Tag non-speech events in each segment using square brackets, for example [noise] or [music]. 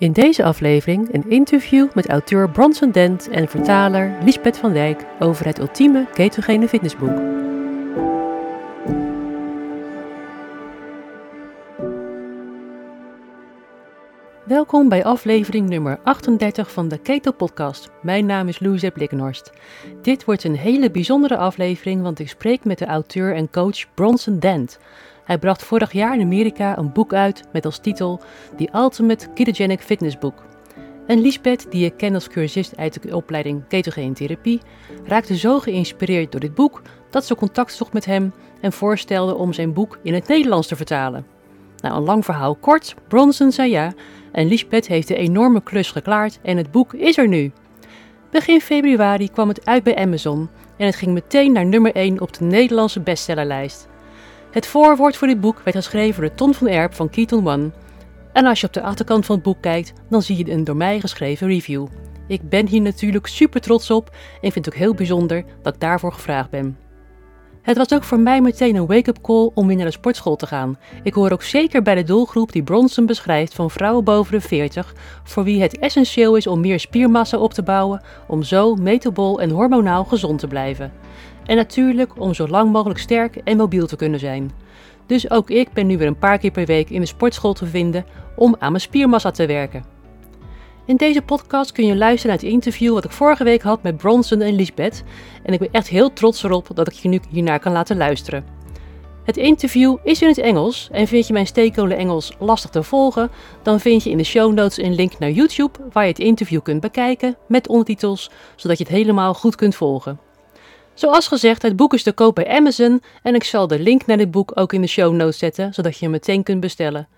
In deze aflevering een interview met auteur Bronson Dent en vertaler Lisbeth van Dijk over het ultieme ketogene fitnessboek. Welkom bij aflevering nummer 38 van de Keto Podcast. Mijn naam is Louise Blikkenhorst. Dit wordt een hele bijzondere aflevering, want ik spreek met de auteur en coach Bronson Dent. Hij bracht vorig jaar in Amerika een boek uit met als titel The Ultimate Ketogenic Fitness Book. En Lisbeth, die ik ken als cursist uit de opleiding Ketogene Therapie, raakte zo geïnspireerd door dit boek dat ze contact zocht met hem en voorstelde om zijn boek in het Nederlands te vertalen. Nou, een lang verhaal kort, Bronson zei ja en Lisbeth heeft de enorme klus geklaard en het boek is er nu. Begin februari kwam het uit bij Amazon en het ging meteen naar nummer 1 op de Nederlandse bestsellerlijst. Het voorwoord voor dit boek werd geschreven door Ton van Erp van Keaton One. En als je op de achterkant van het boek kijkt, dan zie je een door mij geschreven review. Ik ben hier natuurlijk super trots op en vind het ook heel bijzonder dat ik daarvoor gevraagd ben. Het was ook voor mij meteen een wake-up call om weer naar de sportschool te gaan. Ik hoor ook zeker bij de doelgroep die Bronson beschrijft van vrouwen boven de 40, voor wie het essentieel is om meer spiermassa op te bouwen, om zo metabol en hormonaal gezond te blijven. En natuurlijk om zo lang mogelijk sterk en mobiel te kunnen zijn. Dus ook ik ben nu weer een paar keer per week in de sportschool te vinden om aan mijn spiermassa te werken. In deze podcast kun je luisteren naar het interview wat ik vorige week had met Bronson en Lisbeth. En ik ben echt heel trots erop dat ik je nu hiernaar kan laten luisteren. Het interview is in het Engels en vind je mijn steekkolen Engels lastig te volgen, dan vind je in de show notes een link naar YouTube waar je het interview kunt bekijken met ondertitels, zodat je het helemaal goed kunt volgen. Zoals gezegd, het boek is te koop bij Amazon en ik zal de link naar dit boek ook in de show notes zetten, zodat je hem meteen kunt bestellen.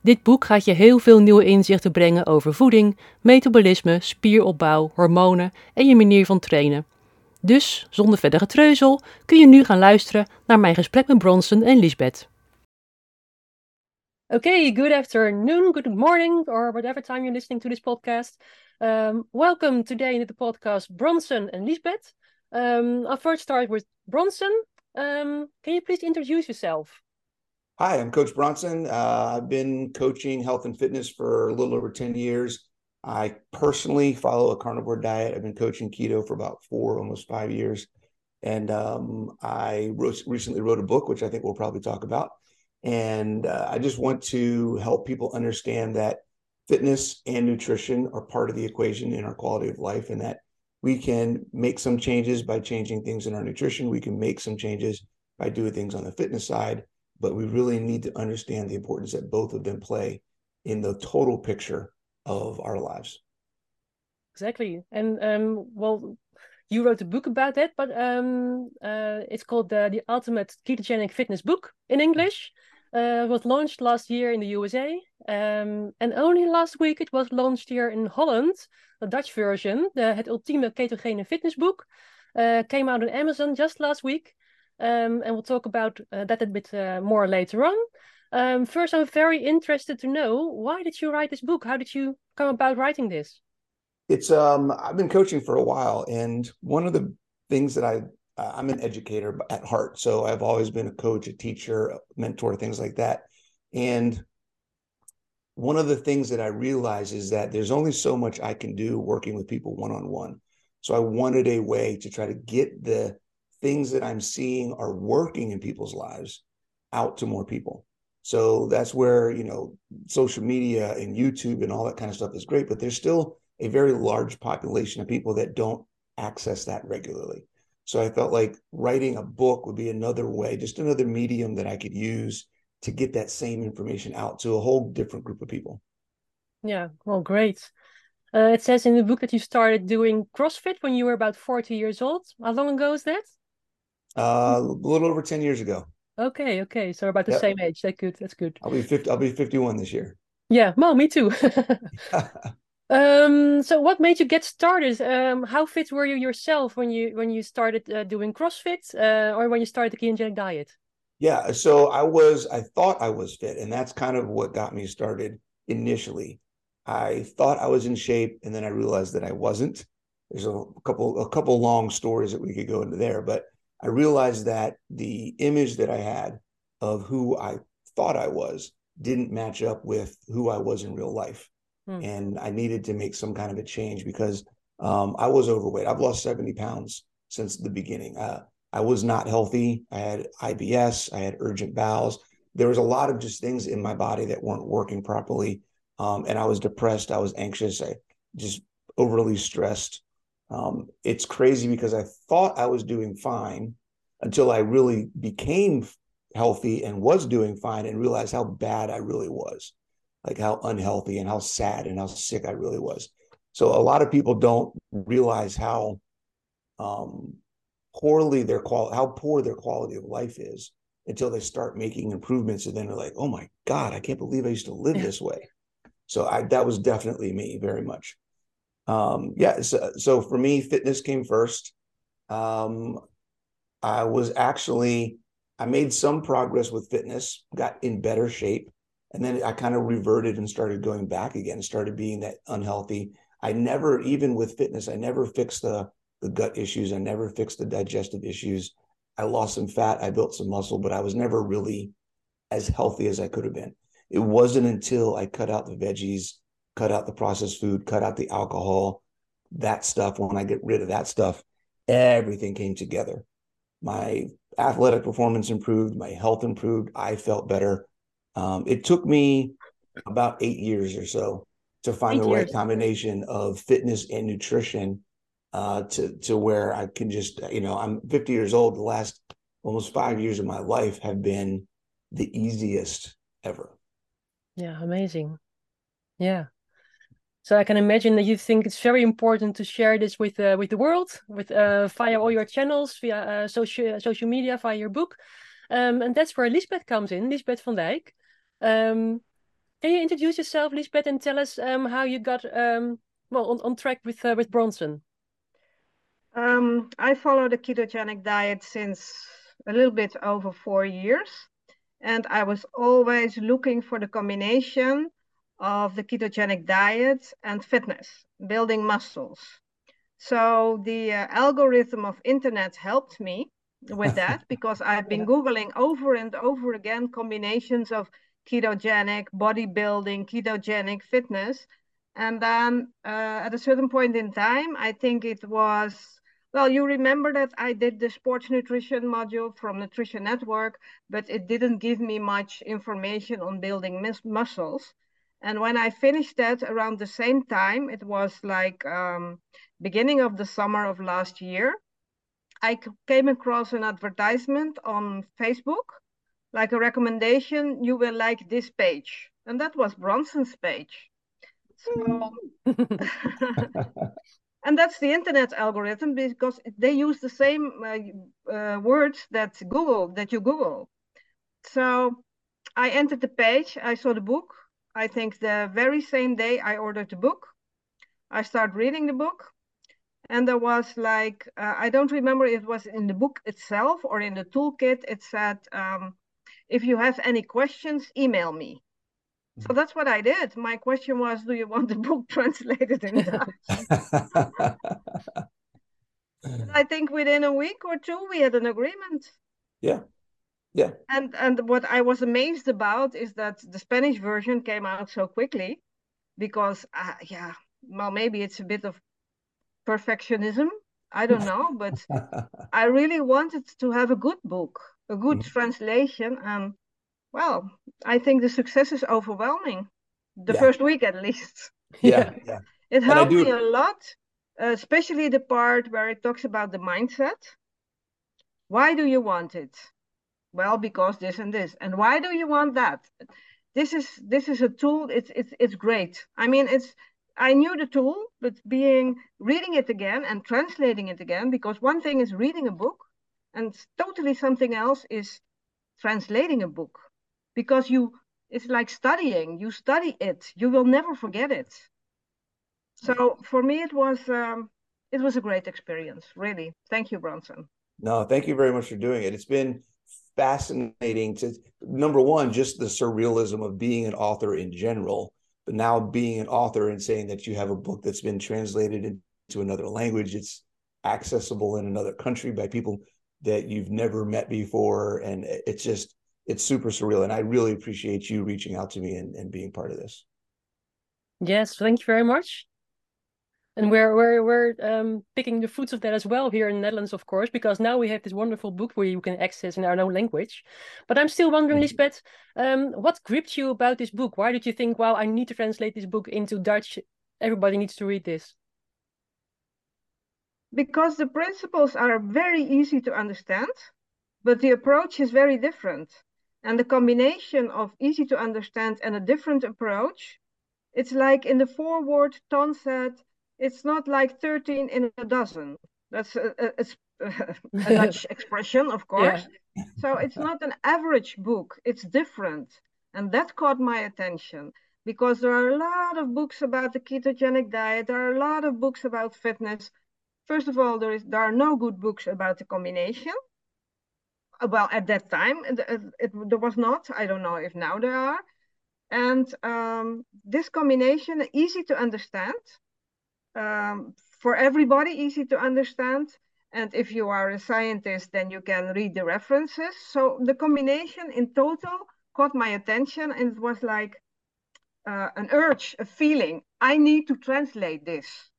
Dit boek gaat je heel veel nieuwe inzichten brengen over voeding, metabolisme, spieropbouw, hormonen en je manier van trainen. Dus, zonder verder getreuzel, kun je nu gaan luisteren naar mijn gesprek met Bronson en Lisbeth. Okay, good afternoon, good morning, or whatever time you're listening to this podcast. Um, welcome today in the podcast Bronson and Lisbeth. Um, I'll first start with Bronson. Um, can you please introduce yourself? Hi, I'm Coach Bronson. Uh, I've been coaching health and fitness for a little over 10 years. I personally follow a carnivore diet. I've been coaching keto for about four, almost five years. And um, I wrote, recently wrote a book, which I think we'll probably talk about. And uh, I just want to help people understand that fitness and nutrition are part of the equation in our quality of life, and that we can make some changes by changing things in our nutrition. We can make some changes by doing things on the fitness side, but we really need to understand the importance that both of them play in the total picture of our lives. Exactly. And um, well, you wrote a book about that, but um, uh, it's called the, the Ultimate Ketogenic Fitness Book in English. Uh, was launched last year in the USA, um, and only last week it was launched here in Holland. The Dutch version, the Het Ultieme Ketogene Fitness Book, uh, came out on Amazon just last week, um, and we'll talk about uh, that a bit uh, more later on. Um, first, I'm very interested to know why did you write this book? How did you come about writing this? It's um, I've been coaching for a while, and one of the things that I Uh, I'm an educator at heart, so I've always been a coach, a teacher, a mentor, things like that. And one of the things that I realize is that there's only so much I can do working with people one on one. So I wanted a way to try to get the things that I'm seeing are working in people's lives out to more people. So that's where, you know, social media and YouTube and all that kind of stuff is great, but there's still a very large population of people that don't access that regularly. So I felt like writing a book would be another way, just another medium that I could use to get that same information out to a whole different group of people. Yeah, well, great. Uh, it says in the book that you started doing CrossFit when you were about 40 years old. How long ago is that? Uh, a little over 10 years ago. Okay, okay. So about the yep. same age. That's good. That's good. I'll be 50, I'll be 51 this year. Yeah, well, me too. [laughs] [laughs] um, so what made you get started? Um, how fit were you yourself when you when you started uh, doing CrossFit uh, or when you started the ketogenic diet? Yeah, so I was, I thought I was fit, and that's kind of what got me started initially. I thought I was in shape, and then I realized that I wasn't. There's a couple, a couple long stories that we could go into there, but I realized that the image that I had of who I thought I was didn't match up with who I was in real life. Hmm. And I needed to make some kind of a change because um, I was overweight. I've lost 70 pounds since the beginning. Uh, I was not healthy. I had IBS. I had urgent bowels. There was a lot of just things in my body that weren't working properly. Um, and I was depressed. I was anxious. I just overly stressed. Um, it's crazy because I thought I was doing fine until I really became healthy and was doing fine and realized how bad I really was, like how unhealthy and how sad and how sick I really was. So a lot of people don't realize how um, poorly their quality, how poor their quality of life is until they start making improvements, and then they're like, "Oh my God, I can't believe I used to live this way." So I, that was definitely me, very much. Um, yeah. So, so for me, fitness came first. Um, I was actually I made some progress with fitness, got in better shape, and then I kind of reverted and started going back again, started being that unhealthy. I never, even with fitness, I never fixed the the gut issues. I never fixed the digestive issues. I lost some fat, I built some muscle, but I was never really as healthy as I could have been. It wasn't until I cut out the veggies, cut out the processed food, cut out the alcohol, that stuff. When I get rid of that stuff, everything came together. My athletic performance improved, my health improved, I felt better. Um, it took me about eight years or so to find eight the years. right combination of fitness and nutrition uh, to to where I can just you know I'm 50 years old. The last almost five years of my life have been the easiest ever. Yeah, amazing. Yeah. So I can imagine that you think it's very important to share this with uh, with the world, with uh, via all your channels, via uh, social social media, via your book, um, and that's where Lisbeth comes in, Lisbeth van Dijk. Um, can you introduce yourself, Lisbeth, and tell us um, how you got um, well on, on track with uh, with Bronson? Um, I follow the ketogenic diet since a little bit over four years, and I was always looking for the combination of the ketogenic diet and fitness, building muscles. So the uh, algorithm of internet helped me with that [laughs] because I've been Googling over and over again combinations of ketogenic, bodybuilding, ketogenic fitness. And then uh, at a certain point in time, I think it was, well, you remember that I did the sports nutrition module from Nutrition Network, but it didn't give me much information on building muscles. And when I finished that around the same time, it was like um, beginning of the summer of last year, I came across an advertisement on Facebook, like a recommendation, you will like this page. And that was Bronson's page. So, [laughs] [laughs] and that's the internet algorithm because they use the same uh, uh, words that Google, that you Google. So I entered the page, I saw the book, I think the very same day I ordered the book. I started reading the book. And there was like, uh, I don't remember if it was in the book itself or in the toolkit. It said, um, if you have any questions, email me. So mm-hmm. that's what I did. My question was, do you want the [laughs] book translated in Dutch? [laughs] I think within a week or two, we had an agreement. Yeah. Yeah. And and what I was amazed about is that the Spanish version came out so quickly because uh, yeah, well maybe it's a bit of perfectionism. I don't know, but [laughs] I really wanted to have a good book, a good mm. translation and well, I think the success is overwhelming. The yeah. first week at least. Yeah. yeah. [laughs] It helped me a lot, especially the part where it talks about the mindset. Why do you want it? well because this and this and why do you want that this is this is a tool it's it's it's great i mean it's i knew the tool but being reading it again and translating it again because one thing is reading a book and totally something else is translating a book. Because you it's like studying. You study it. You will never forget it. So for me it was um, it was a great experience really. Thank you bronson. No thank you very much for doing it. It's been fascinating to number one, just the surrealism of being an author in general, but now being an author and saying that you have a book that's been translated into another language, it's accessible in another country by people that you've never met before. And it's just, it's super surreal. And I really appreciate you reaching out to me and, and being part of this. Yes, thank you very much. And we're we're we're um, picking the fruits of that as well here in the Netherlands, of course, because now we have this wonderful book where you can access in our own language. But I'm still wondering, Lisbeth, um, what gripped you about this book? Why did you think, "Wow, I need to translate this book into Dutch. Everybody needs to read this"? Because the principles are very easy to understand, but the approach is very different. And the combination of easy to understand and a different approach, it's like in the foreword, Ton said it's not like 13 in a dozen. That's a, a, a, a [laughs] Dutch expression, of course. Yeah. So it's not an average book, it's different. And that caught my attention because there are a lot of books about the ketogenic diet, there are a lot of books about fitness. First of all, there, is, there are no good books about the combination. Well, at that time, it, it, it, there was not. I don't know if now there are. And um, this combination, easy to understand, um, for everybody, easy to understand. And if you are a scientist, then you can read the references. So the combination in total caught my attention and it was like uh, an urge, a feeling. I need to translate this.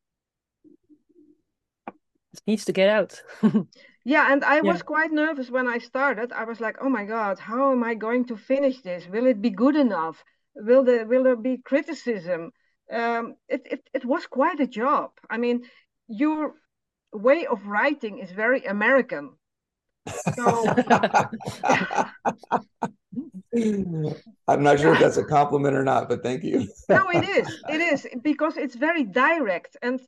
It needs to get out. [laughs] yeah, and I yeah. was quite nervous when I started. I was like, oh my God, how am I going to finish this? Will it be good enough? Will there, will there be criticism? um, it, it, it was quite a job. I mean, your way of writing is very American. So, I'm not sure if that's a compliment or not, but thank you. no, it is. It is because it's very direct. And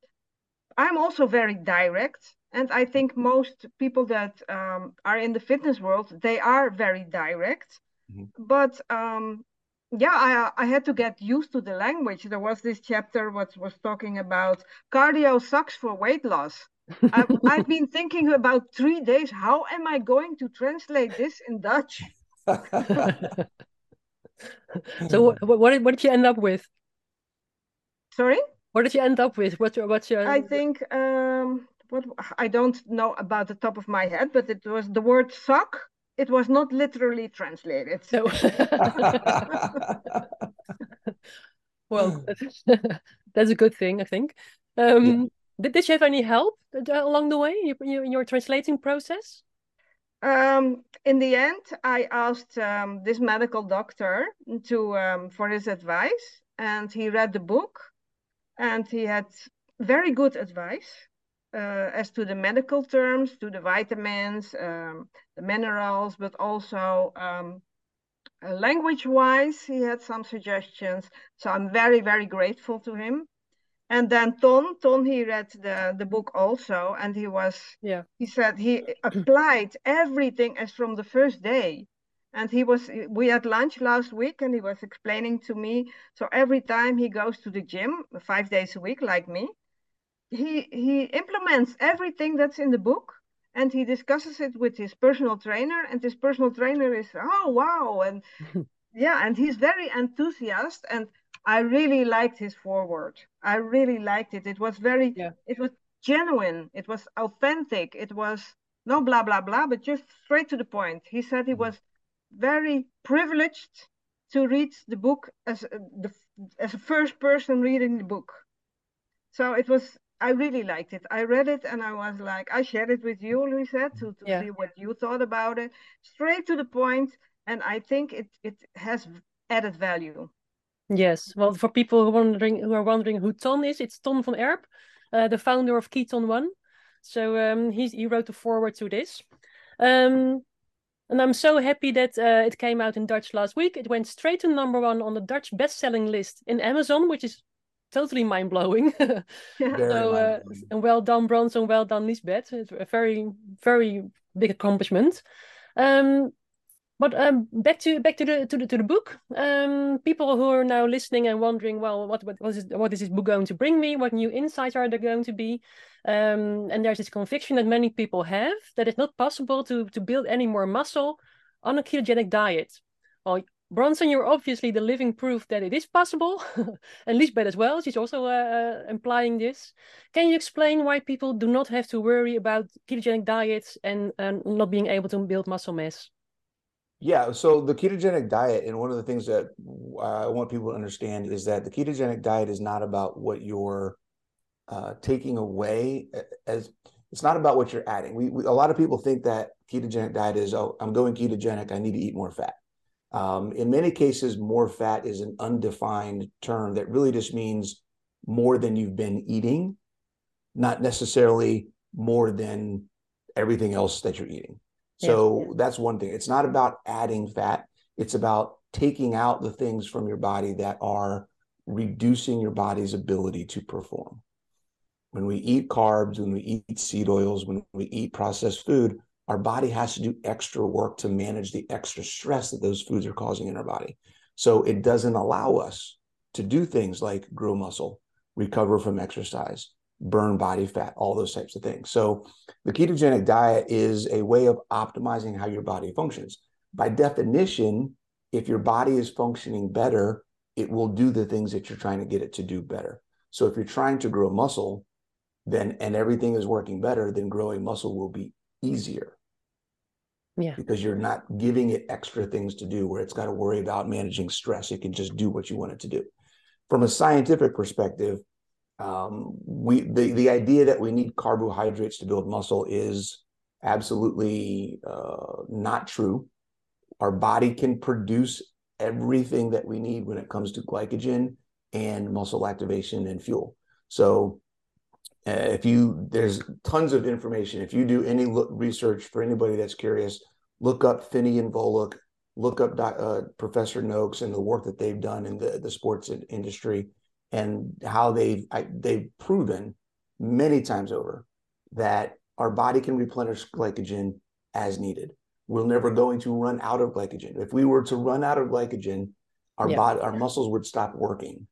I'm also very direct. And I think most people that um, are in the fitness world, they are very direct. Mm-hmm. But um, yeah, I, I had to get used to the language. There was this chapter what was talking about cardio sucks for weight loss. I've, [laughs] I've been thinking about three days. How am I going to translate this in Dutch? [laughs] so what, what did what did you end up with? Sorry. What did you end up with? What's your what's your? I think um, what I don't know about the top of my head, but it was the word suck it was not literally translated. So. [laughs] [laughs] well, [laughs] that's a good thing, I think. Um, yeah. did, did you have any help along the way in your translating process? Um, in the end, I asked um, this medical doctor to um, for his advice, and he read the book, and he had very good advice uh, as to the medical terms, to the vitamins, um, the minerals, but also um, uh, language-wise, he had some suggestions. So I'm very, very grateful to him. And then Ton, Ton, he read the, the book also, and he was, yeah, he said he applied everything as from the first day. And he was, we had lunch last week, and he was explaining to me. So every time he goes to the gym, five days a week, like me, he he implements everything that's in the book and he discusses it with his personal trainer and his personal trainer is oh wow and [laughs] yeah and he's very enthusiastic and i really liked his foreword i really liked it it was very yeah. it was genuine it was authentic it was no blah blah blah but just straight to the point he said he mm-hmm. was very privileged to read the book as a, the as a first person reading the book so it was I really liked it. I read it and I was like, I shared it with you, Louisette, to, to yeah. see what you thought about it. Straight to the point, and I think it it has added value. Yes. Well, for people who are wondering who are wondering who Ton is, it's Ton van Erp, uh, the founder of Keton One. So um, he he wrote the foreword to this. Um, and I'm so happy that uh, it came out in Dutch last week. It went straight to number one on the Dutch best-selling list in Amazon, which is totally mind blowing. [laughs] so uh, and well done, Bronson. Well done, Lisbeth. It's a very very big accomplishment. Um, but um, back to back to the to the to the book. Um, people who are now listening and wondering, well, what what what is what is this book going to bring me? What new insights are there going to be? Um, and there's this conviction that many people have that it's not possible to to build any more muscle on a ketogenic diet. Well, Bronson, you're obviously the living proof that it is possible, and Lisbeth as well. She's also uh, uh, implying this. Can you explain why people do not have to worry about ketogenic diets and, and not being able to build muscle mass? Yeah, so the ketogenic diet, and one of the things that I want people to understand is that the ketogenic diet is not about what you're uh, taking away as it's not about what you're adding. We, we, a lot of people think that ketogenic diet is oh I'm going ketogenic I need to eat more fat. Um, in many cases, more fat is an undefined term that really just means more than you've been eating, not necessarily more than everything else that you're eating. So yeah. that's one thing. It's not about adding fat. It's about taking out the things from your body that are reducing your body's ability to perform. When we eat carbs, when we eat seed oils, when we eat processed food, our body has to do extra work to manage the extra stress that those foods are causing in our body. So it doesn't allow us to do things like grow muscle, recover from exercise, burn body fat, all those types of things. So the ketogenic diet is a way of optimizing how your body functions. By definition, if your body is functioning better, it will do the things that you're trying to get it to do better. So if you're trying to grow muscle, then and everything is working better, then growing muscle will be easier. Yeah. Because you're not giving it extra things to do where it's got to worry about managing stress. It can just do what you want it to do. From a scientific perspective, um, we the the idea that we need carbohydrates to build muscle is absolutely uh, not true. Our body can produce everything that we need when it comes to glycogen and muscle activation and fuel. So uh, if you there's tons of information. If you do any look, research for anybody that's curious, look up Phinney and Volek, look up uh, Professor Noakes and the work that they've done in the the sports industry and how they've I, they've proven many times over that our body can replenish glycogen as needed. We're never going to run out of glycogen. If we were to run out of glycogen, our yeah. body, our muscles would stop working.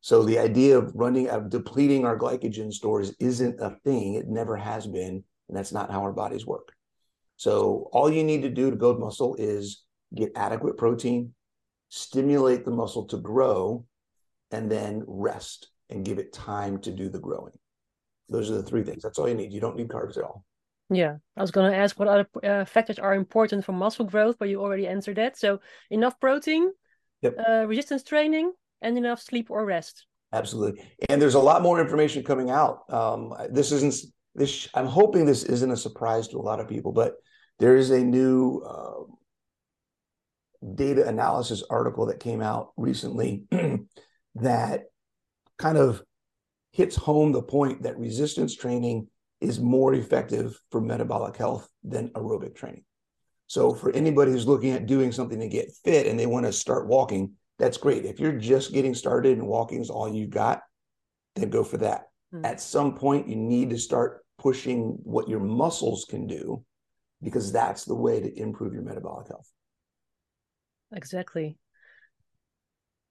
So the idea of running of depleting our glycogen stores isn't a thing. It never has been, and that's not how our bodies work. So all you need to do to build muscle is get adequate protein, stimulate the muscle to grow, and then rest and give it time to do the growing. Those are the three things. That's all you need. You don't need carbs at all. Yeah, I was going to ask what other uh, factors are important for muscle growth, but you already answered that. So enough protein, yep. uh, resistance training, and enough sleep or rest. Absolutely. And there's a lot more information coming out. Um, this isn't this. I'm hoping this isn't a surprise to a lot of people, but there is a new uh, data analysis article that came out recently [clears throat] that kind of hits home the point that resistance training is more effective for metabolic health than aerobic training. So for anybody who's looking at doing something to get fit and they want to start walking, that's great. If you're just getting started and walking is all you've got, then go for that. Mm-hmm. At some point, you need to start pushing what your muscles can do because that's the way to improve your metabolic health. Exactly.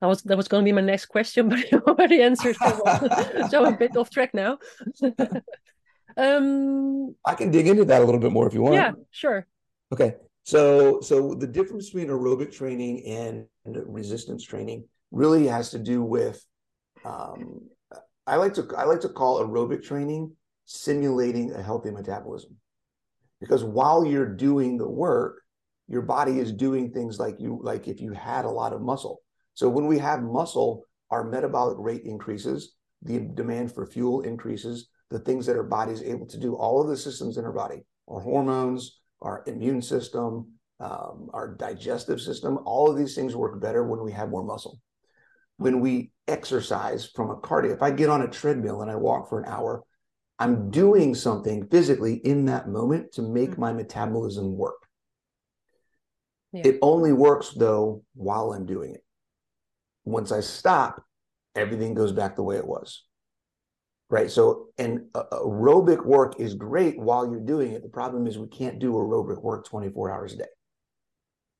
That was that was going to be my next question, [laughs] but you already answered. [laughs] so I'm a bit off track now. [laughs] um, I can dig into that a little bit more if you want. Yeah, sure. Okay, so so the difference between aerobic training and resistance training really has to do with. Um, I like to I like to call aerobic training simulating a healthy metabolism, because while you're doing the work, your body is doing things like you like if you had a lot of muscle so when we have muscle, our metabolic rate increases, the demand for fuel increases, the things that our body is able to do, all of the systems in our body, our hormones, our immune system, um, our digestive system, all of these things work better when we have more muscle. When we exercise from a cardio, if I get on a treadmill and I walk for an hour, I'm doing something physically in that moment to make mm-hmm. my metabolism work. Yeah. It only works though while I'm doing it. Once I stop, everything goes back the way it was. Right. So, and aerobic work is great while you're doing it. The problem is we can't do aerobic work 24 hours a day.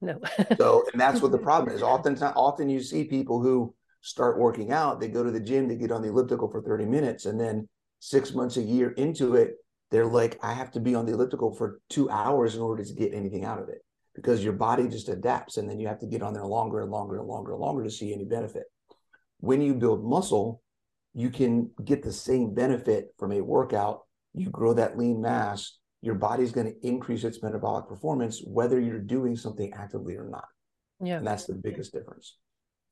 No. so, and that's what the [laughs] problem is. Often, often you see people who start working out, they go to the gym, they get on the elliptical for 30 minutes, and then six months, a year into it, they're like, I have to be on the elliptical for two hours in order to get anything out of it because your body just adapts and then you have to get on there longer and longer and longer and longer to see any benefit. When you build muscle, you can get the same benefit from a workout. You grow that lean mass your body's going to increase its metabolic performance whether you're doing something actively or not. Yeah. And that's the biggest difference.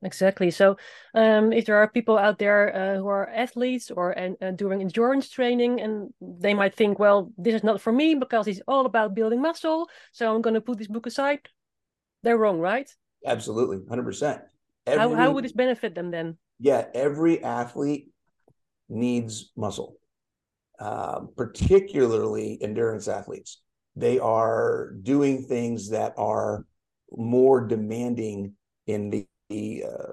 Exactly. So, um, if there are people out there uh, who are athletes or uh, doing endurance training, and they might think, well, this is not for me because it's all about building muscle, so I'm going to put this book aside. They're wrong, right? Absolutely, hundred percent. How how would this benefit them then? Yeah, every athlete needs muscle, uh, particularly endurance athletes. They are doing things that are more demanding in the the uh,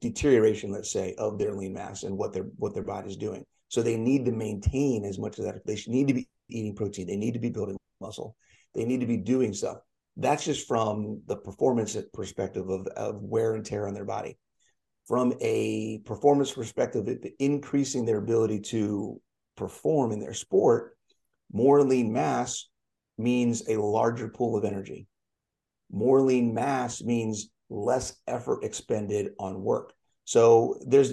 deterioration, let's say, of their lean mass and what their what their body's doing. So they need to maintain as much of that. They need to be eating protein. They need to be building muscle. They need to be doing stuff. That's just from the performance perspective of, of wear and tear on their body. From a performance perspective, increasing their ability to perform in their sport, more lean mass means a larger pool of energy. More lean mass means less effort expended on work. So there's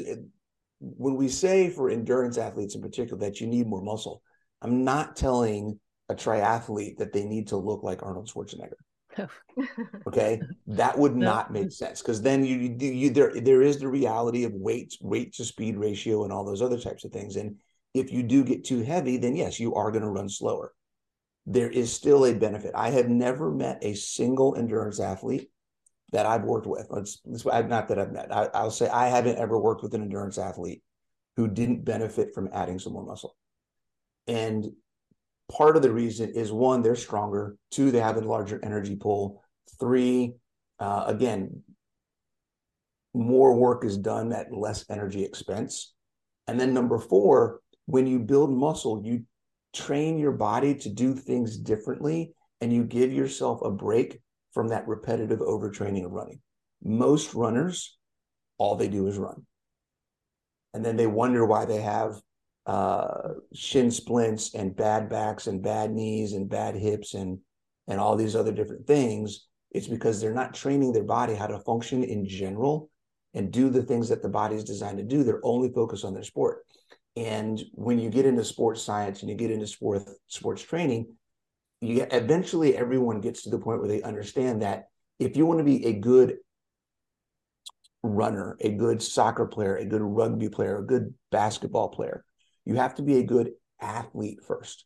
when we say for endurance athletes in particular that you need more muscle, I'm not telling a triathlete that they need to look like Arnold Schwarzenegger. [laughs] okay, that would not make sense because then you, you you there there is the reality of weight weight to speed ratio and all those other types of things. And if you do get too heavy, then yes, you are going to run slower. There is still a benefit. I have never met a single endurance athlete that I've worked with. Let's, not that I've met. I, I'll say I haven't ever worked with an endurance athlete who didn't benefit from adding some more muscle. And part of the reason is one, they're stronger. Two, they have a larger energy pool. Three, uh, again, more work is done at less energy expense. And then number four, when you build muscle, you train your body to do things differently and you give yourself a break from that repetitive overtraining of running. Most runners, all they do is run. And then they wonder why they have uh, shin splints and bad backs and bad knees and bad hips and and all these other different things. It's because they're not training their body how to function in general and do the things that the body is designed to do. They're only focused on their sport. And when you get into sports science and you get into sport sports training, you eventually everyone gets to the point where they understand that if you want to be a good runner, a good soccer player, a good rugby player, a good basketball player, you have to be a good athlete first.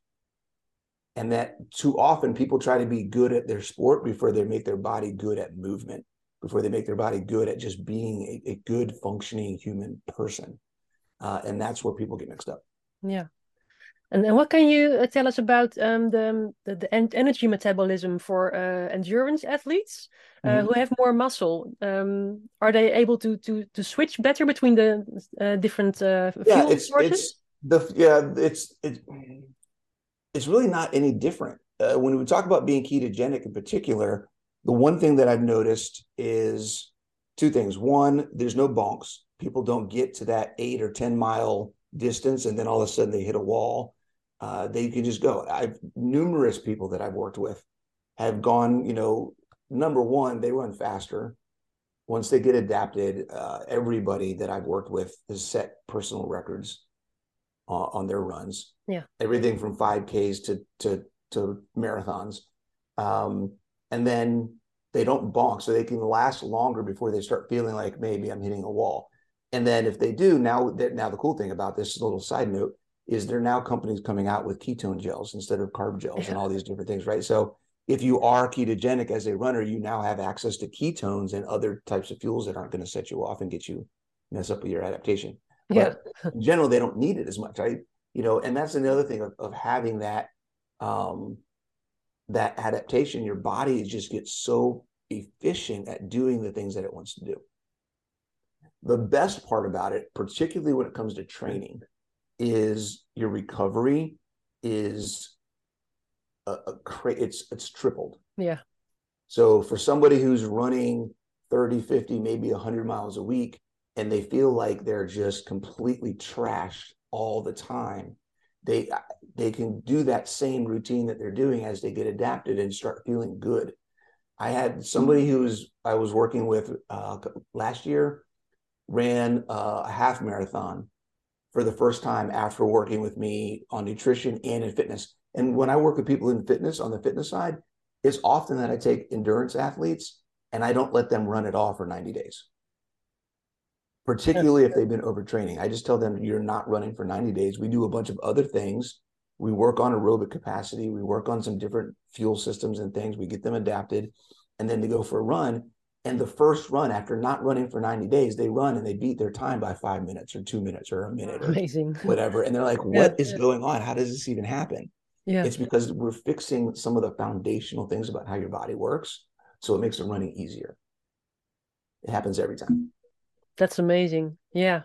And that too often people try to be good at their sport before they make their body good at movement, before they make their body good at just being a, a good functioning human person. Uh, and that's where people get mixed up. Yeah. And, and what can you uh, tell us about um, the, the, the energy metabolism for uh, endurance athletes uh, mm who have more muscle? Um, are they able to to to switch better between the uh, different uh, fuel yeah, it's, sources? It's the yeah, it's it's it's really not any different. Uh, when we talk about being ketogenic in particular, the one thing that I've noticed is two things. One, there's no bonks. People don't get to that eight or ten mile distance and then all of a sudden they hit a wall uh, they can just go. I've numerous people that I've worked with have gone. You know, number one, they run faster. Once they get adapted, uh, everybody that I've worked with has set personal records uh, on their runs. Yeah, everything from five Ks to to to marathons, um, and then they don't bonk, so they can last longer before they start feeling like maybe I'm hitting a wall. And then if they do, now that now the cool thing about this little side note is there now companies coming out with ketone gels instead of carb gels and all [laughs] these different things, right? So if you are ketogenic as a runner, you now have access to ketones and other types of fuels that aren't going to set you off and get you mess up with your adaptation. Yeah. But [laughs] in general, they don't need it as much, right? You know, and that's another thing of, of having that um that adaptation. Your body just gets so efficient at doing the things that it wants to do. The best part about it, particularly when it comes to training, is your recovery is a, a it's it's tripled. Yeah. So for somebody who's running 30, 50, maybe 100 miles a week and they feel like they're just completely trashed all the time, they they can do that same routine that they're doing as they get adapted and start feeling good. I had somebody who was I was working with uh, last year ran uh, a half marathon for the first time after working with me on nutrition and in fitness. And when I work with people in fitness on the fitness side, it's often that I take endurance athletes and I don't let them run it all for 90 days. Particularly if they've been overtraining. I just tell them you're not running for 90 days. We do a bunch of other things. We work on aerobic capacity. We work on some different fuel systems and things. We get them adapted and then to go for a run. And the first run, after not running for 90 days, they run and they beat their time by five minutes or two minutes or a minute or Amazing. [laughs] whatever. And they're like, "What is going on? How does this even happen? Yeah. It's because we're fixing some of the foundational things about how your body works. So it makes the running easier. It happens every time. That's amazing. Yeah.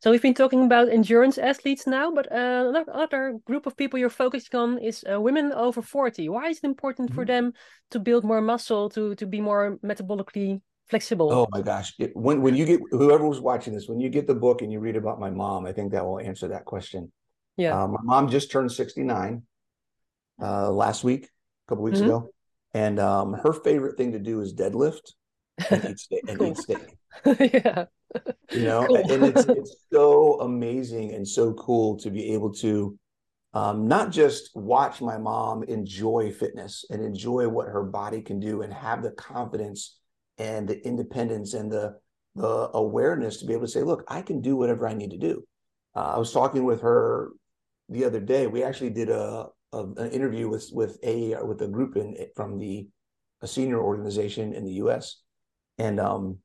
So we've been talking about endurance athletes now, but uh, another group of people you're focusing on is uh, women over 40. Why is it important for Mm-hmm. them to build more muscle, to to be more metabolically flexible? Oh my gosh. It, when when you get whoever was watching this, when you get the book and you read about my mom, I think that will answer that question. Yeah. Uh, my mom just turned 69 uh, last week, a couple weeks Mhm. ago. And um, her favorite thing to do is deadlift and eat steak. [laughs] And Cool. eat steak. [laughs] yeah. You know Cool. and it's it's so amazing and so cool to be able to um, not just watch my mom enjoy fitness and enjoy what her body can do and have the confidence and the independence and the the awareness to be able to say look i can do whatever i need to do. Uh, i was talking with her the other day. We actually did a, a an interview with with a with a group in from the a senior organization in the us and um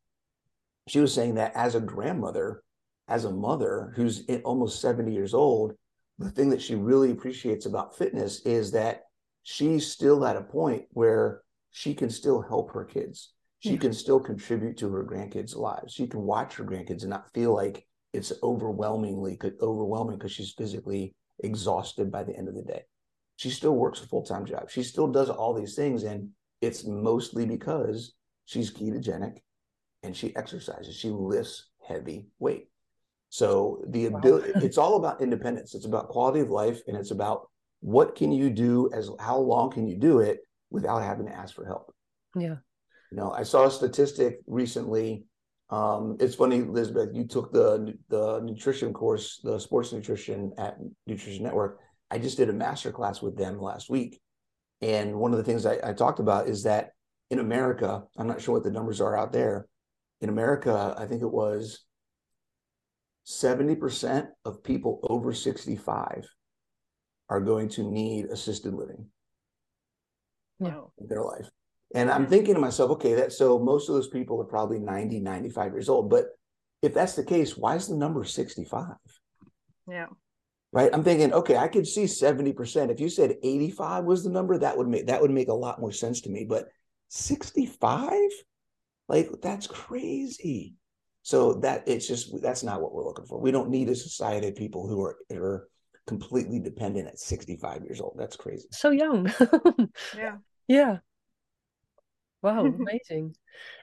she was saying that as a grandmother, as a mother who's almost 70 years old, the thing that she really appreciates about fitness is that she's still at a point where she can still help her kids. She Yeah. can still contribute to her grandkids' lives. She can watch her grandkids and not feel like it's overwhelmingly overwhelming because she's physically exhausted by the end of the day. She still works a full-time job. She still does all these things and it's mostly because she's ketogenic and she exercises. She lifts heavy weight. So the Wow. ability it's all about independence. It's about quality of life and it's about what can you do as how long can you do it without having to ask for help. Yeah. You know, I saw a statistic recently. Um, it's funny, Elizabeth, you took the the nutrition course, the sports nutrition at Nutrition Network. I just did a master class with them last week. And one of the things I, I talked about is that in America, I'm not sure what the numbers are out there. In America, I think it was 70% of people over 65 are going to need assisted living Yeah. Wow. in their life. And I'm hmm. thinking to myself, okay, that so most of those people are probably 90, 95 years old. But if that's the case, why is the number 65? Yeah. Right. I'm thinking, okay, I could see 70%. If you said 85 was the number, that would make that would make a lot more sense to me. But 65? Like that's crazy. So that it's just that's not what we're looking for. We don't need a society of people who are are completely dependent at 65 years old. That's crazy. So young. [laughs] Yeah. Yeah. Wow, [laughs] amazing.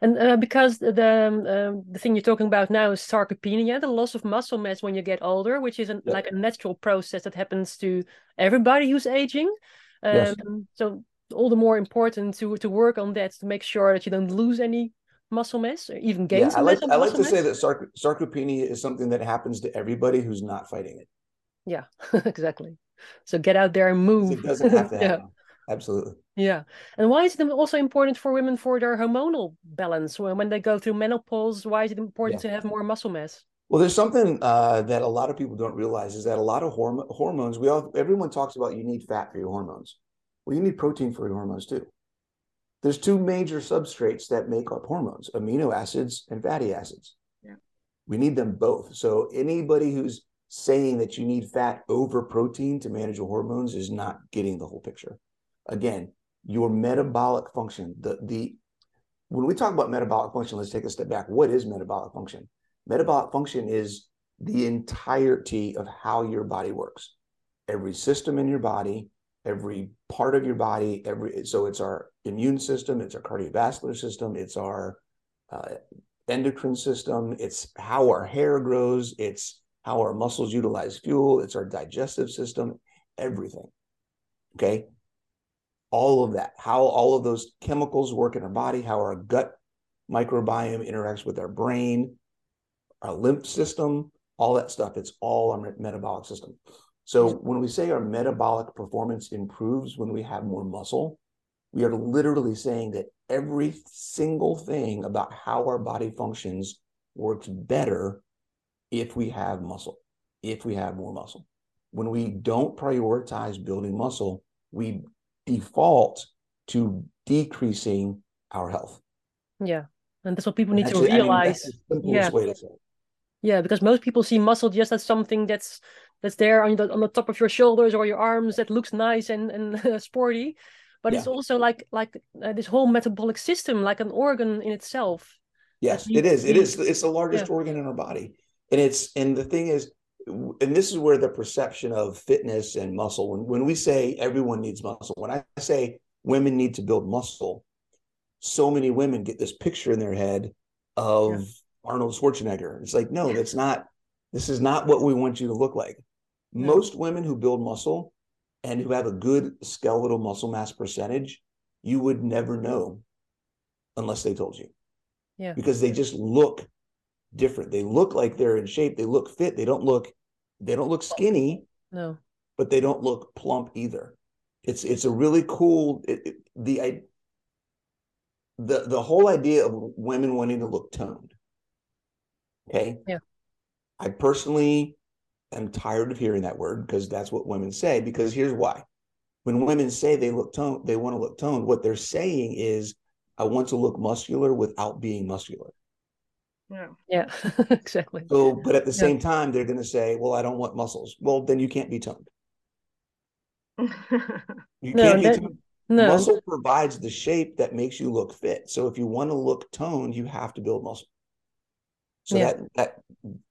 And uh, because the the, um, um, the thing you're talking about now is sarcopenia, the loss of muscle mass when you get older, which is an, Yep. like a natural process that happens to everybody who's aging. Um, Yes. So all the more important to to work on that to make sure that you don't lose any muscle mass or even gain Yeah, I some like mass- I like to say that sarc- sarcopenia is something that happens to everybody who's not fighting it. Yeah, [laughs] exactly. So get out there and move. It doesn't have to [laughs] Yeah. Absolutely. Yeah. And why is it also important for women for their hormonal balance when, when they go through menopause? Why is it important to have more muscle mass? Well, there's something uh, that a lot of people don't realize is that a lot of horm- hormones, we all, everyone talks about you need fat for your hormones. Well, you need protein for your hormones too. There's two major substrates that make up hormones: amino acids and fatty acids. Yeah. We need them both. So anybody who's saying that you need fat over protein to manage your hormones is not getting the whole picture. Again, your metabolic function, the the when we talk about metabolic function, let's take a step back. What is metabolic function? Metabolic function is the entirety of how your body works. Every system in your body, every part of your body, every so it's our immune system, it's our cardiovascular system, it's our uh, endocrine system, it's how our hair grows, it's how our muscles utilize fuel, it's our digestive system, everything. Okay. All of that, how all of those chemicals work in our body, how our gut microbiome interacts with our brain, our lymph system, all that stuff. It's all our metabolic system. So mm-hmm. when we say our metabolic performance improves when we have more muscle, we are literally saying that every single thing about how our body functions works better if we have muscle, if we have more muscle. When we don't prioritize building muscle, we default to decreasing our health. Yeah. And that's what people need to realize. I mean, yeah. Yeah, because most people see muscle just as something that's that's there on the on the top of your shoulders or your arms that looks nice and and [laughs] sporty, but yeah. it's also like like uh, this whole metabolic system, like an organ in itself. Yes, it is. It is. It's the largest yeah. organ in our body, and it's and the thing is, and this is where the perception of fitness and muscle. When when we say everyone needs muscle, when I say women need to build muscle, so many women get this picture in their head of yeah. Arnold Schwarzenegger. It's like, no, [laughs] that's not, this is not what we want you to look like. Most women who build muscle and who have a good skeletal muscle mass percentage, you would never know unless they told you. Yeah. Because they just look different. They look like they're in shape. They look fit. They don't look, they don't look skinny. No. But they don't look plump either. It's it's a really cool it, it, the the the whole idea of women wanting to look toned. Okay. Yeah. I personally am tired of hearing that word because that's what women say. Because here's why: when women say they look toned, they want to look toned. What they're saying is, "I want to look muscular without being muscular." Yeah. Yeah. [laughs] exactly. So, but at the yeah. same time, they're going to say, "Well, I don't want muscles." Well, then you can't be toned. [laughs] you no, can't that, be toned. No. Muscle provides the shape that makes you look fit. So if you want to look toned, you have to build muscle. So yeah. that that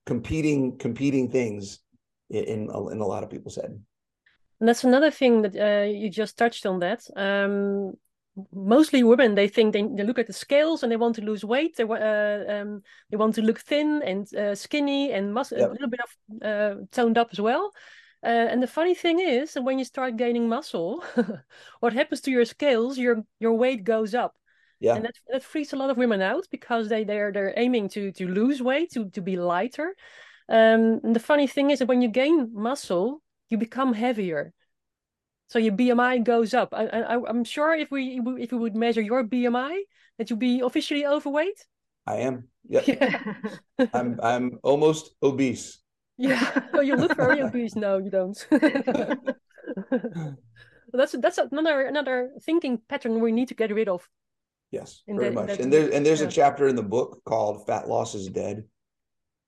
competing competing things in in a lot of people's head. And that's another thing that uh, you just touched on. That um, mostly women they think they, they look at the scales and they want to lose weight. They uh, um, they want to look thin and uh, skinny and mus- yep. a little bit of uh, toned up as well. Uh, and the funny thing is, when you start gaining muscle, [laughs] what happens to your scales? Your your weight goes up. Yeah. And that, that freaks a lot of women out because they they're they're aiming to to lose weight to to be lighter. Um, and the funny thing is that when you gain muscle, you become heavier. So your BMI goes up. I, I I'm sure if we if we would measure your BMI, that you'd be officially overweight. I am. Yep. Yeah. [laughs] I'm I'm almost obese. Yeah. [laughs] Oh, you look very [laughs] obese. No, you don't. that's that's another another thinking pattern we need to get rid of. Yes, very much. And there's and there's yeah. a chapter in the book called "Fat Loss is Dead,"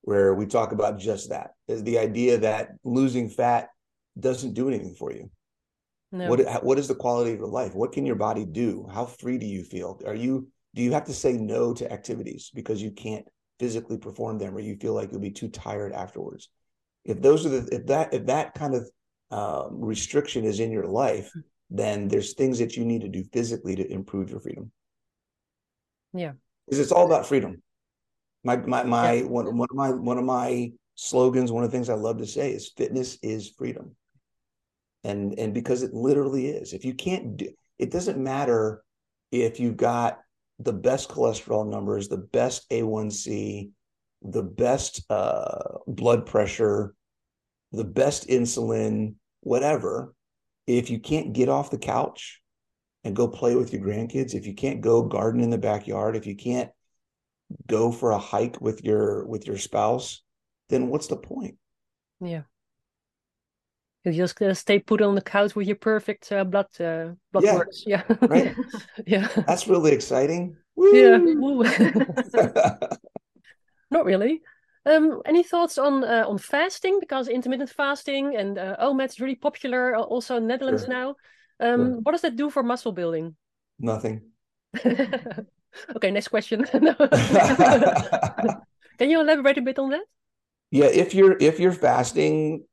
where we talk about just that: is the idea that losing fat doesn't do anything for you. No. What what is the quality of your life? What can your body do? How free do you feel? Are you do you have to say no to activities because you can't physically perform them, or you feel like you'll be too tired afterwards? if those are the if that if that kind of um, restriction is in your life then there's things that you need to do physically to improve your freedom yeah because it's all about freedom my my my yeah. one, one of my one of my slogans one of the things i love to say is fitness is freedom. And and because it literally is. If you can't do it doesn't matter if you've got the best cholesterol numbers the best a1c the best uh, blood pressure, the best insulin, whatever, if you can't get off the couch and go play with your grandkids, if you can't go garden in the backyard, if you can't go for a hike with your with your spouse, then what's the point? Yeah. You just uh, stay put on the couch with your perfect uh, blood uh, blood yeah. works. Yeah. right. [laughs] yeah. That's really exciting. Woo! Yeah. [laughs] [laughs] Not really. Um, any thoughts on uh, on fasting? Because intermittent fasting and uh, OMAD is really popular uh, also in Netherlands sure. now. Um, sure. What does that do for muscle building? Nothing. [laughs] okay, next question. [laughs] Can you elaborate a bit on that? Yeah, if you're if you're fasting,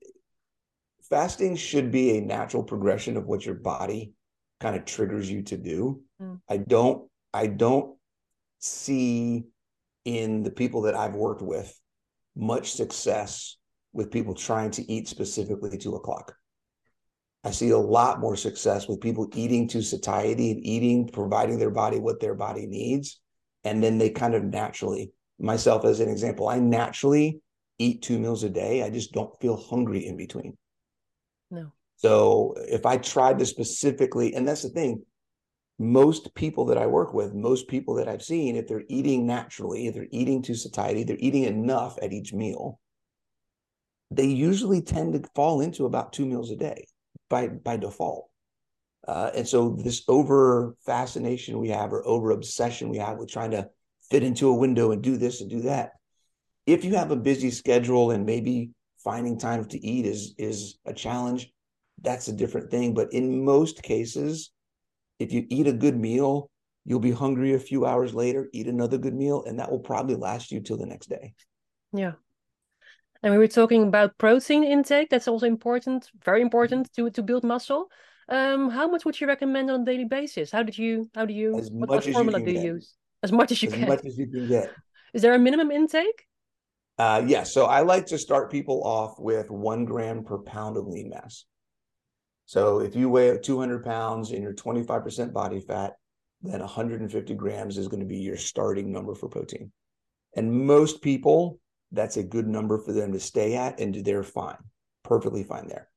fasting should be a natural progression of what your body kind of triggers you to do. Mm. I don't I don't see in the people that I've worked with much success with people trying to eat specifically two o'clock. I see a lot more success with people eating to satiety and eating, providing their body what their body needs. And then they kind of naturally, myself as an example, I naturally eat two meals a day. I just don't feel hungry in between. No. So if I tried to specifically, and that's the thing, most people that I work with, most people that I've seen, if they're eating naturally, if they're eating to satiety, they're eating enough at each meal, they usually tend to fall into about two meals a day by by default. Uh, and so this over fascination we have or over obsession we have with trying to fit into a window and do this and do that. If you have a busy schedule and maybe finding time to eat is is a challenge, that's a different thing. But in most cases, if you eat a good meal, you'll be hungry a few hours later, eat another good meal, and that will probably last you till the next day. Yeah. And we were talking about protein intake. That's also important, very important to to build muscle. Um, how much would you recommend on a daily basis? How did you how do you As what, much what as formula you do you get. use? As much as you As can. As much as you can get. [laughs] Is there a minimum intake? Uh, yeah, so I like to start people off with one gram per pound of lean mass. So if you weigh 200 pounds and you're 25% body fat, then 150 grams is going to be your starting number for protein. And most people, that's a good number for them to stay at, and they're fine, perfectly fine there.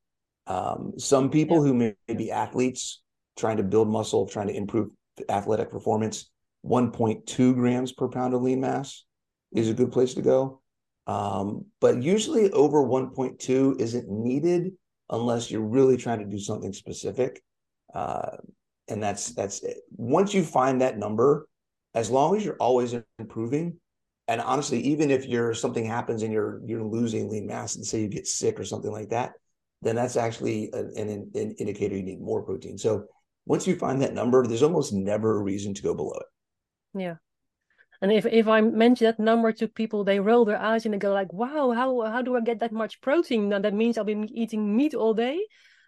Um, some people Yeah. who may be athletes trying to build muscle, trying to improve athletic performance, 1.2 grams per pound of lean mass is a good place to go. Um, but usually over 1.2 isn't needed unless you're really trying to do something specific. Uh, and that's that's it. Once you find that number, as long as you're always improving, and honestly, even if you're something happens and you're you're losing lean mass, and say you get sick or something like that, then that's actually an, an, an indicator you need more protein. So once you find that number, there's almost never a reason to go below it. Yeah. And if if I mention that number to people, they roll their eyes and they go like, "Wow, how how do I get that much protein? Now that means I'll be eating meat all day."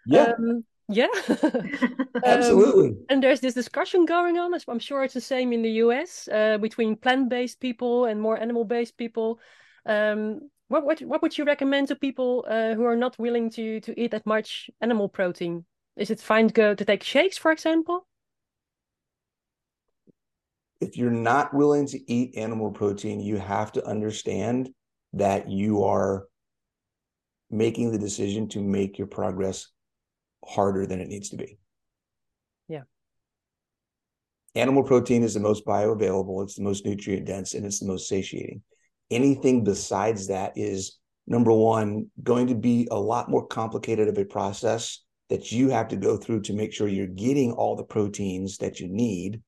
Yeah, Um, yeah. [laughs] Um, absolutely. and there's this discussion going on. I'm sure it's the same in the US uh, between plant-based people and more animal-based people. Um, what what what would you recommend to people uh, who are not willing to to eat that much animal protein? Is it fine to go to take shakes, for example? if you're not willing to eat animal protein, you have to understand that you are making the decision to make your progress harder than it needs to be. Yeah. Animal protein is the most bioavailable, it's the most nutrient dense, and it's the most satiating. Anything besides that is number one, going to be a lot more complicated of a process that you have to go through to make sure you're getting all the proteins that you need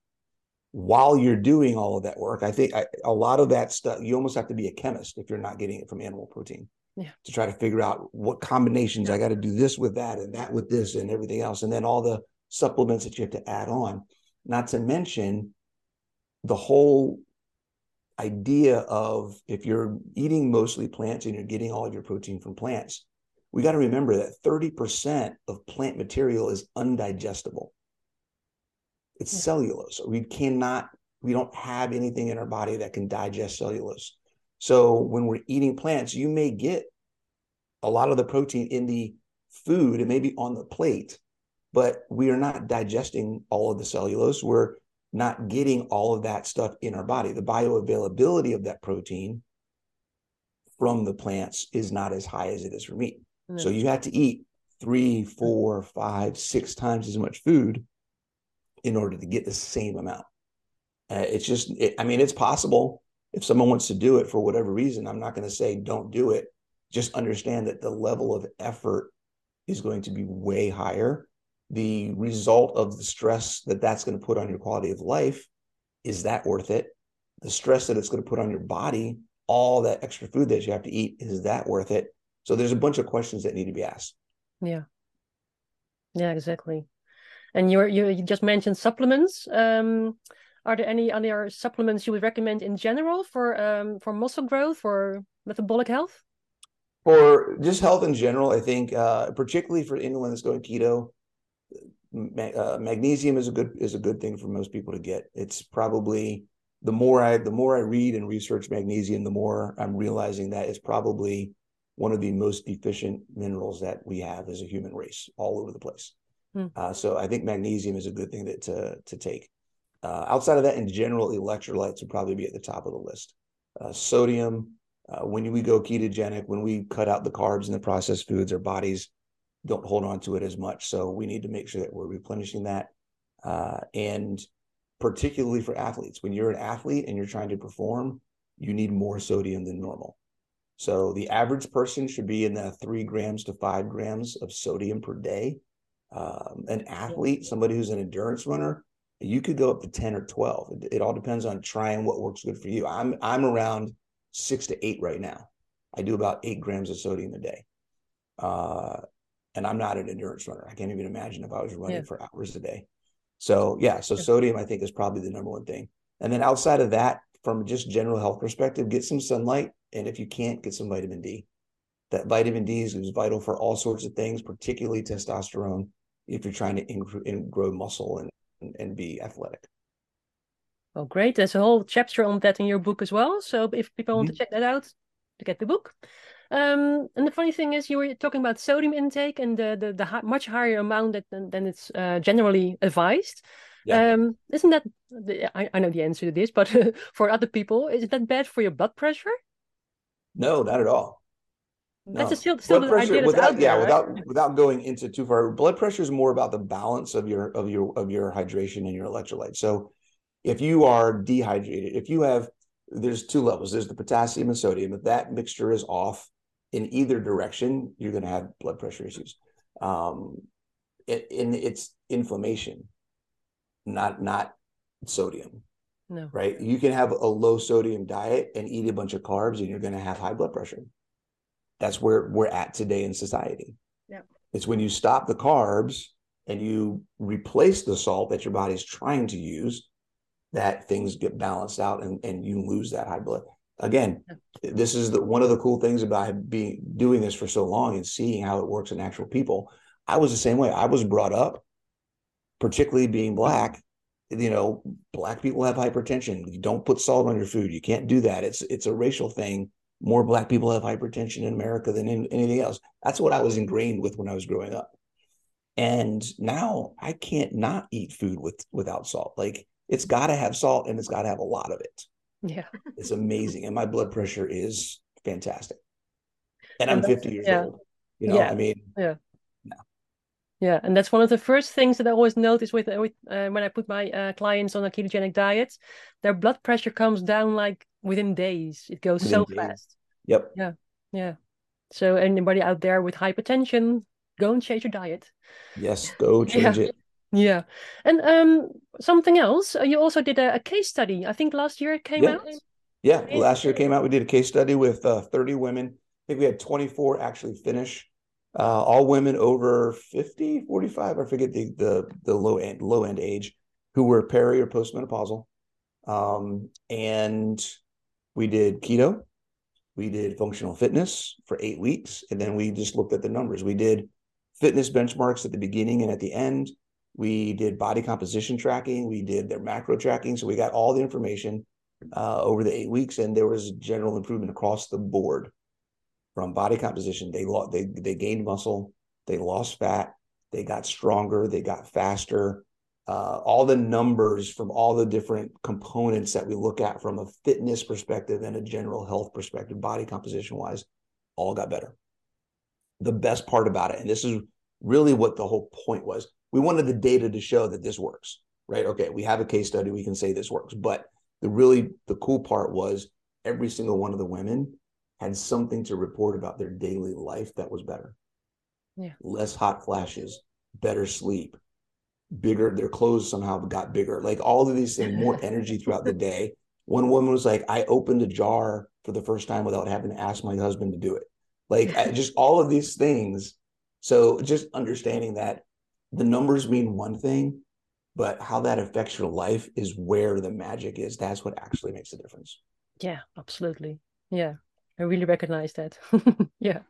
while you're doing all of that work. I think I, a lot of that stuff, you almost have to be a chemist if you're not getting it from animal protein Yeah. to try to figure out what combinations I got to do this with that and that with this and everything else. And then all the supplements that you have to add on, not to mention the whole idea of if you're eating mostly plants and you're getting all of your protein from plants, we got to remember that 30% of plant material is undigestible. It's Yeah. cellulose. We cannot, we don't have anything in our body that can digest cellulose. So when we're eating plants, you may get a lot of the protein in the food, it may be on the plate, but we are not digesting all of the cellulose. We're not getting all of that stuff in our body. The bioavailability of that protein from the plants is not as high as it is for meat. No. So you have to eat three, four, five, six times as much food in order to get the same amount. Uh, it's just, it, I mean, it's possible if someone wants to do it for whatever reason. I'm not going to say don't do it. Just understand that the level of effort is going to be way higher. The result of the stress that that's going to put on your quality of life is that worth it? The stress that it's going to put on your body, all that extra food that you have to eat, is that worth it? So there's a bunch of questions that need to be asked. Yeah. Yeah, exactly. And you you just mentioned supplements. Um, are there any other supplements you would recommend in general for um for muscle growth or metabolic health? For just health in general, I think uh, particularly for anyone that's going keto, ma- uh, magnesium is a good is a good thing for most people to get. It's probably the more I the more I read and research magnesium, the more I'm realizing that it's probably one of the most deficient minerals that we have as a human race all over the place. Hmm. Uh, so I think magnesium is a good thing that, to to take. Uh, outside of that, in general, electrolytes would probably be at the top of the list. Uh, sodium, uh, when we go ketogenic, when we cut out the carbs and the processed foods, our bodies don't hold on to it as much. So we need to make sure that we're replenishing that. Uh, and particularly for athletes, when you're an athlete and you're trying to perform, you need more sodium than normal. So the average person should be in the three grams to five grams of sodium per day. Um, an athlete, somebody who's an endurance runner, you could go up to 10 or 12. It, it all depends on trying what works good for you. I'm I'm around six to eight right now. I do about eight grams of sodium a day. Uh, and I'm not an endurance runner. I can't even imagine if I was running yeah. for hours a day. So yeah, so sodium I think is probably the number one thing. And then outside of that, from just general health perspective, get some sunlight, and if you can't, get some vitamin D. That vitamin D is, is vital for all sorts of things, particularly testosterone. If you're trying to grow muscle and, and and be athletic. Oh, great! There's a whole chapter on that in your book as well. So if people want mm-hmm. to check that out, to get the book. Um, and the funny thing is, you were talking about sodium intake and the the, the much higher amount that, than, than it's uh, generally advised. Yeah. Um, isn't that the, I, I know the answer to this, but [laughs] for other people, is that bad for your blood pressure? No, not at all. No. That's still still blood pressure, without, there, yeah, right? without without going into too far. Blood pressure is more about the balance of your of your of your hydration and your electrolytes. So, if you are dehydrated, if you have there's two levels. There's the potassium and sodium. If that mixture is off, in either direction, you're going to have blood pressure issues. Um, it, and it's inflammation, not not sodium. No. Right. You can have a low sodium diet and eat a bunch of carbs, and you're going to have high blood pressure. That's where we're at today in society. Yeah. It's when you stop the carbs and you replace the salt that your body's trying to use that things get balanced out and, and you lose that high blood again, this is the, one of the cool things about being doing this for so long and seeing how it works in actual people. I was the same way. I was brought up, particularly being black. You know, black people have hypertension. You don't put salt on your food. You can't do that. It's it's a racial thing. More black people have hypertension in America than in anything else. That's what I was ingrained with when I was growing up. And now I can't not eat food with without salt. Like it's got to have salt and it's got to have a lot of it. Yeah. It's amazing. And my blood pressure is fantastic. And, and I'm 50 years yeah. old. You know, yeah. I mean, yeah. No. Yeah, and that's one of the first things that I always notice with, with uh, when I put my uh, clients on a ketogenic diet, their blood pressure comes down like within days. It goes within so days. fast. Yep. Yeah, yeah. So anybody out there with hypertension, go and change your diet. Yes, go [laughs] change yeah. it. Yeah, and um, something else. Uh, you also did a, a, case study. I think last year it came yeah. out. Yeah, last year it came out. We did a case study with uh, 30 women. I think we had 24 actually finish. Uh, all women over 50, 45. I forget the the the low end low end age, who were peri or postmenopausal. Um, and we did keto, we did functional fitness for eight weeks, and then we just looked at the numbers. We did fitness benchmarks at the beginning and at the end we did body composition tracking. We did their macro tracking. So we got all the information uh, over the eight weeks, and there was general improvement across the board from body composition. They lost, they they gained muscle, they lost fat, they got stronger, they got faster. Uh, all the numbers from all the different components that we look at from a fitness perspective and a general health perspective, body composition wise, all got better. The best part about it, and this is really what the whole point was, we wanted the data to show that this works, right? Okay, we have a case study, we can say this works. But the really the cool part was every single one of the women had something to report about their daily life that was better. Yeah. Less hot flashes, better sleep, bigger, their clothes somehow got bigger. Like all of these things, more [laughs] energy throughout the day. One woman was like, I opened a jar for the first time without having to ask my husband to do it. Like just [laughs] all of these things. So just understanding that the numbers mean one thing, but how that affects your life is where the magic is. That's what actually makes the difference. Yeah, absolutely. Yeah, I really recognize that. [laughs] yeah.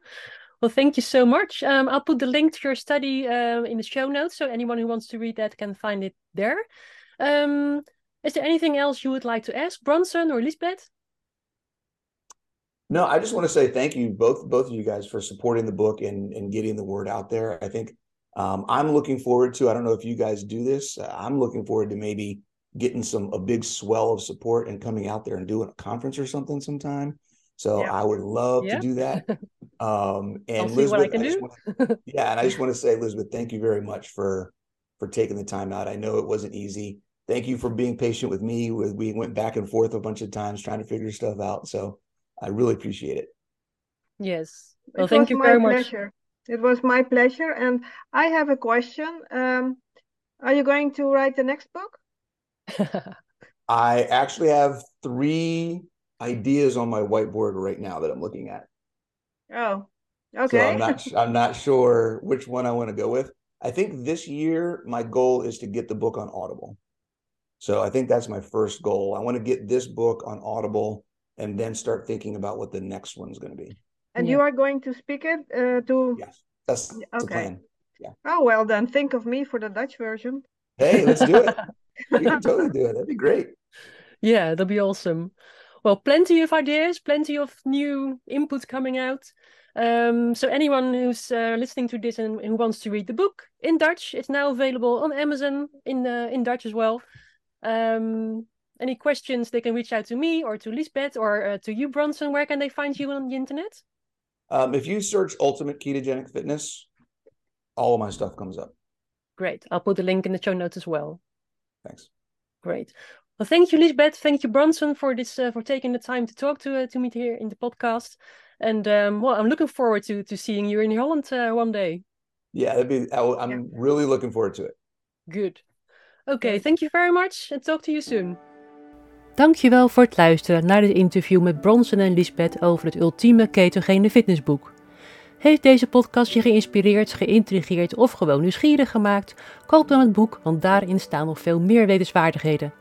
Well, thank you so much. Um, I'll put the link to your study uh, in the show notes, so anyone who wants to read that can find it there. Um, is there anything else you would like to ask Bronson or Lisbeth? No, I just want to say thank you both both of you guys for supporting the book and and getting the word out there. I think um, I'm looking forward to. I don't know if you guys do this. Uh, I'm looking forward to maybe getting some a big swell of support and coming out there and doing a conference or something sometime. So Yeah. I would love Yeah. to do that. [laughs] Um, and I'll see what I Elizabeth, can just do. wanna- [laughs] yeah, and I just want to say, Elizabeth, thank you very much for for taking the time out. I know it wasn't easy. Thank you for being patient with me. We we went back and forth a bunch of times trying to figure stuff out. So I really appreciate it. Yes. Well, it thank you my very much. It was my pleasure. And I have a question. Um, are you going to write the next book? [laughs] I actually have three ideas on my whiteboard right now that I'm looking at. Oh, okay. So okay. I'm not I'm not sure which one I want to go with. I think this year my goal is to get the book on Audible. So I think that's my first goal. I want to get this book on Audible and then start thinking about what the next one's going to be. And Yeah. you are going to speak it uh, to. Yes, that's Yeah, the okay. plan. Oh, well, then think of me for the Dutch version. Hey, let's do it. We can [laughs] totally do it. That'd be great. Yeah, that'll be awesome. Well, plenty of ideas, plenty of new input coming out. Um, so anyone who's uh, listening to this and who wants to read the book in Dutch, it's now available on Amazon in uh, in Dutch as well. Um, any questions, they can reach out to me or to Lisbeth or uh, to you, Bronson. Where can they find you on the internet? Um, if you search Ultimate Ketogenic Fitness, all of my stuff comes up. Great. I'll put the link in the show notes as well. Thanks. Great. Well, thank you, Lisbeth. Thank you, Bronson, for this uh, for taking the time to talk to uh, to me here in the podcast. And um, well, I'm looking forward to to seeing you in Holland uh, one day. Yeah, that'd be. I, I'm really looking forward to it. Good. Okay, thank you very much and talk to you soon. Dankjewel voor het luisteren naar dit interview met Bronson en Lisbeth over het ultieme ketogene fitnessboek. Heeft deze podcast je geïnspireerd, geïntrigeerd of gewoon nieuwsgierig gemaakt? Koop dan het boek, want daarin staan nog veel meer wetenswaardigheden.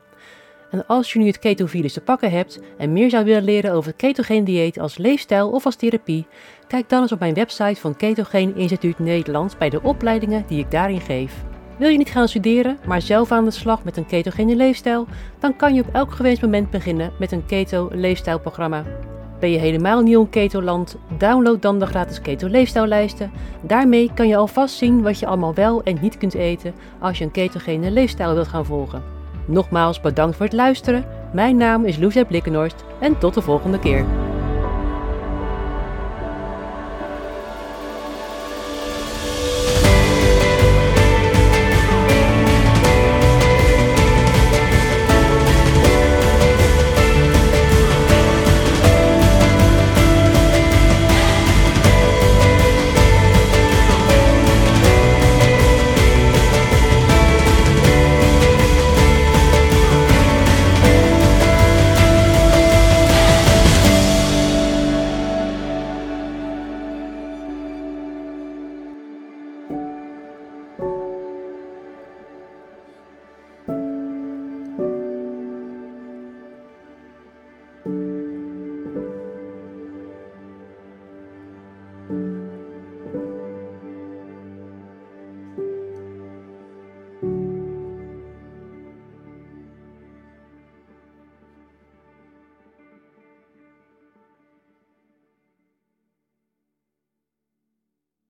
En als je nu het ketovirus te pakken hebt en meer zou willen leren over het ketogeen dieet als leefstijl of als therapie, kijk dan eens op mijn website van Ketogeen Instituut Nederland bij de opleidingen die ik daarin geef. Wil je niet gaan studeren, maar zelf aan de slag met een ketogene leefstijl? Dan kan je op elk gewenst moment beginnen met een keto leefstijlprogramma. Ben je helemaal nieuw in ketoland? Download dan de gratis keto leefstijllijsten. Daarmee kan je alvast zien wat je allemaal wel en niet kunt eten als je een ketogene leefstijl wilt gaan volgen. Nogmaals bedankt voor het luisteren. Mijn naam is Loesje Blikkenhorst en tot de volgende keer.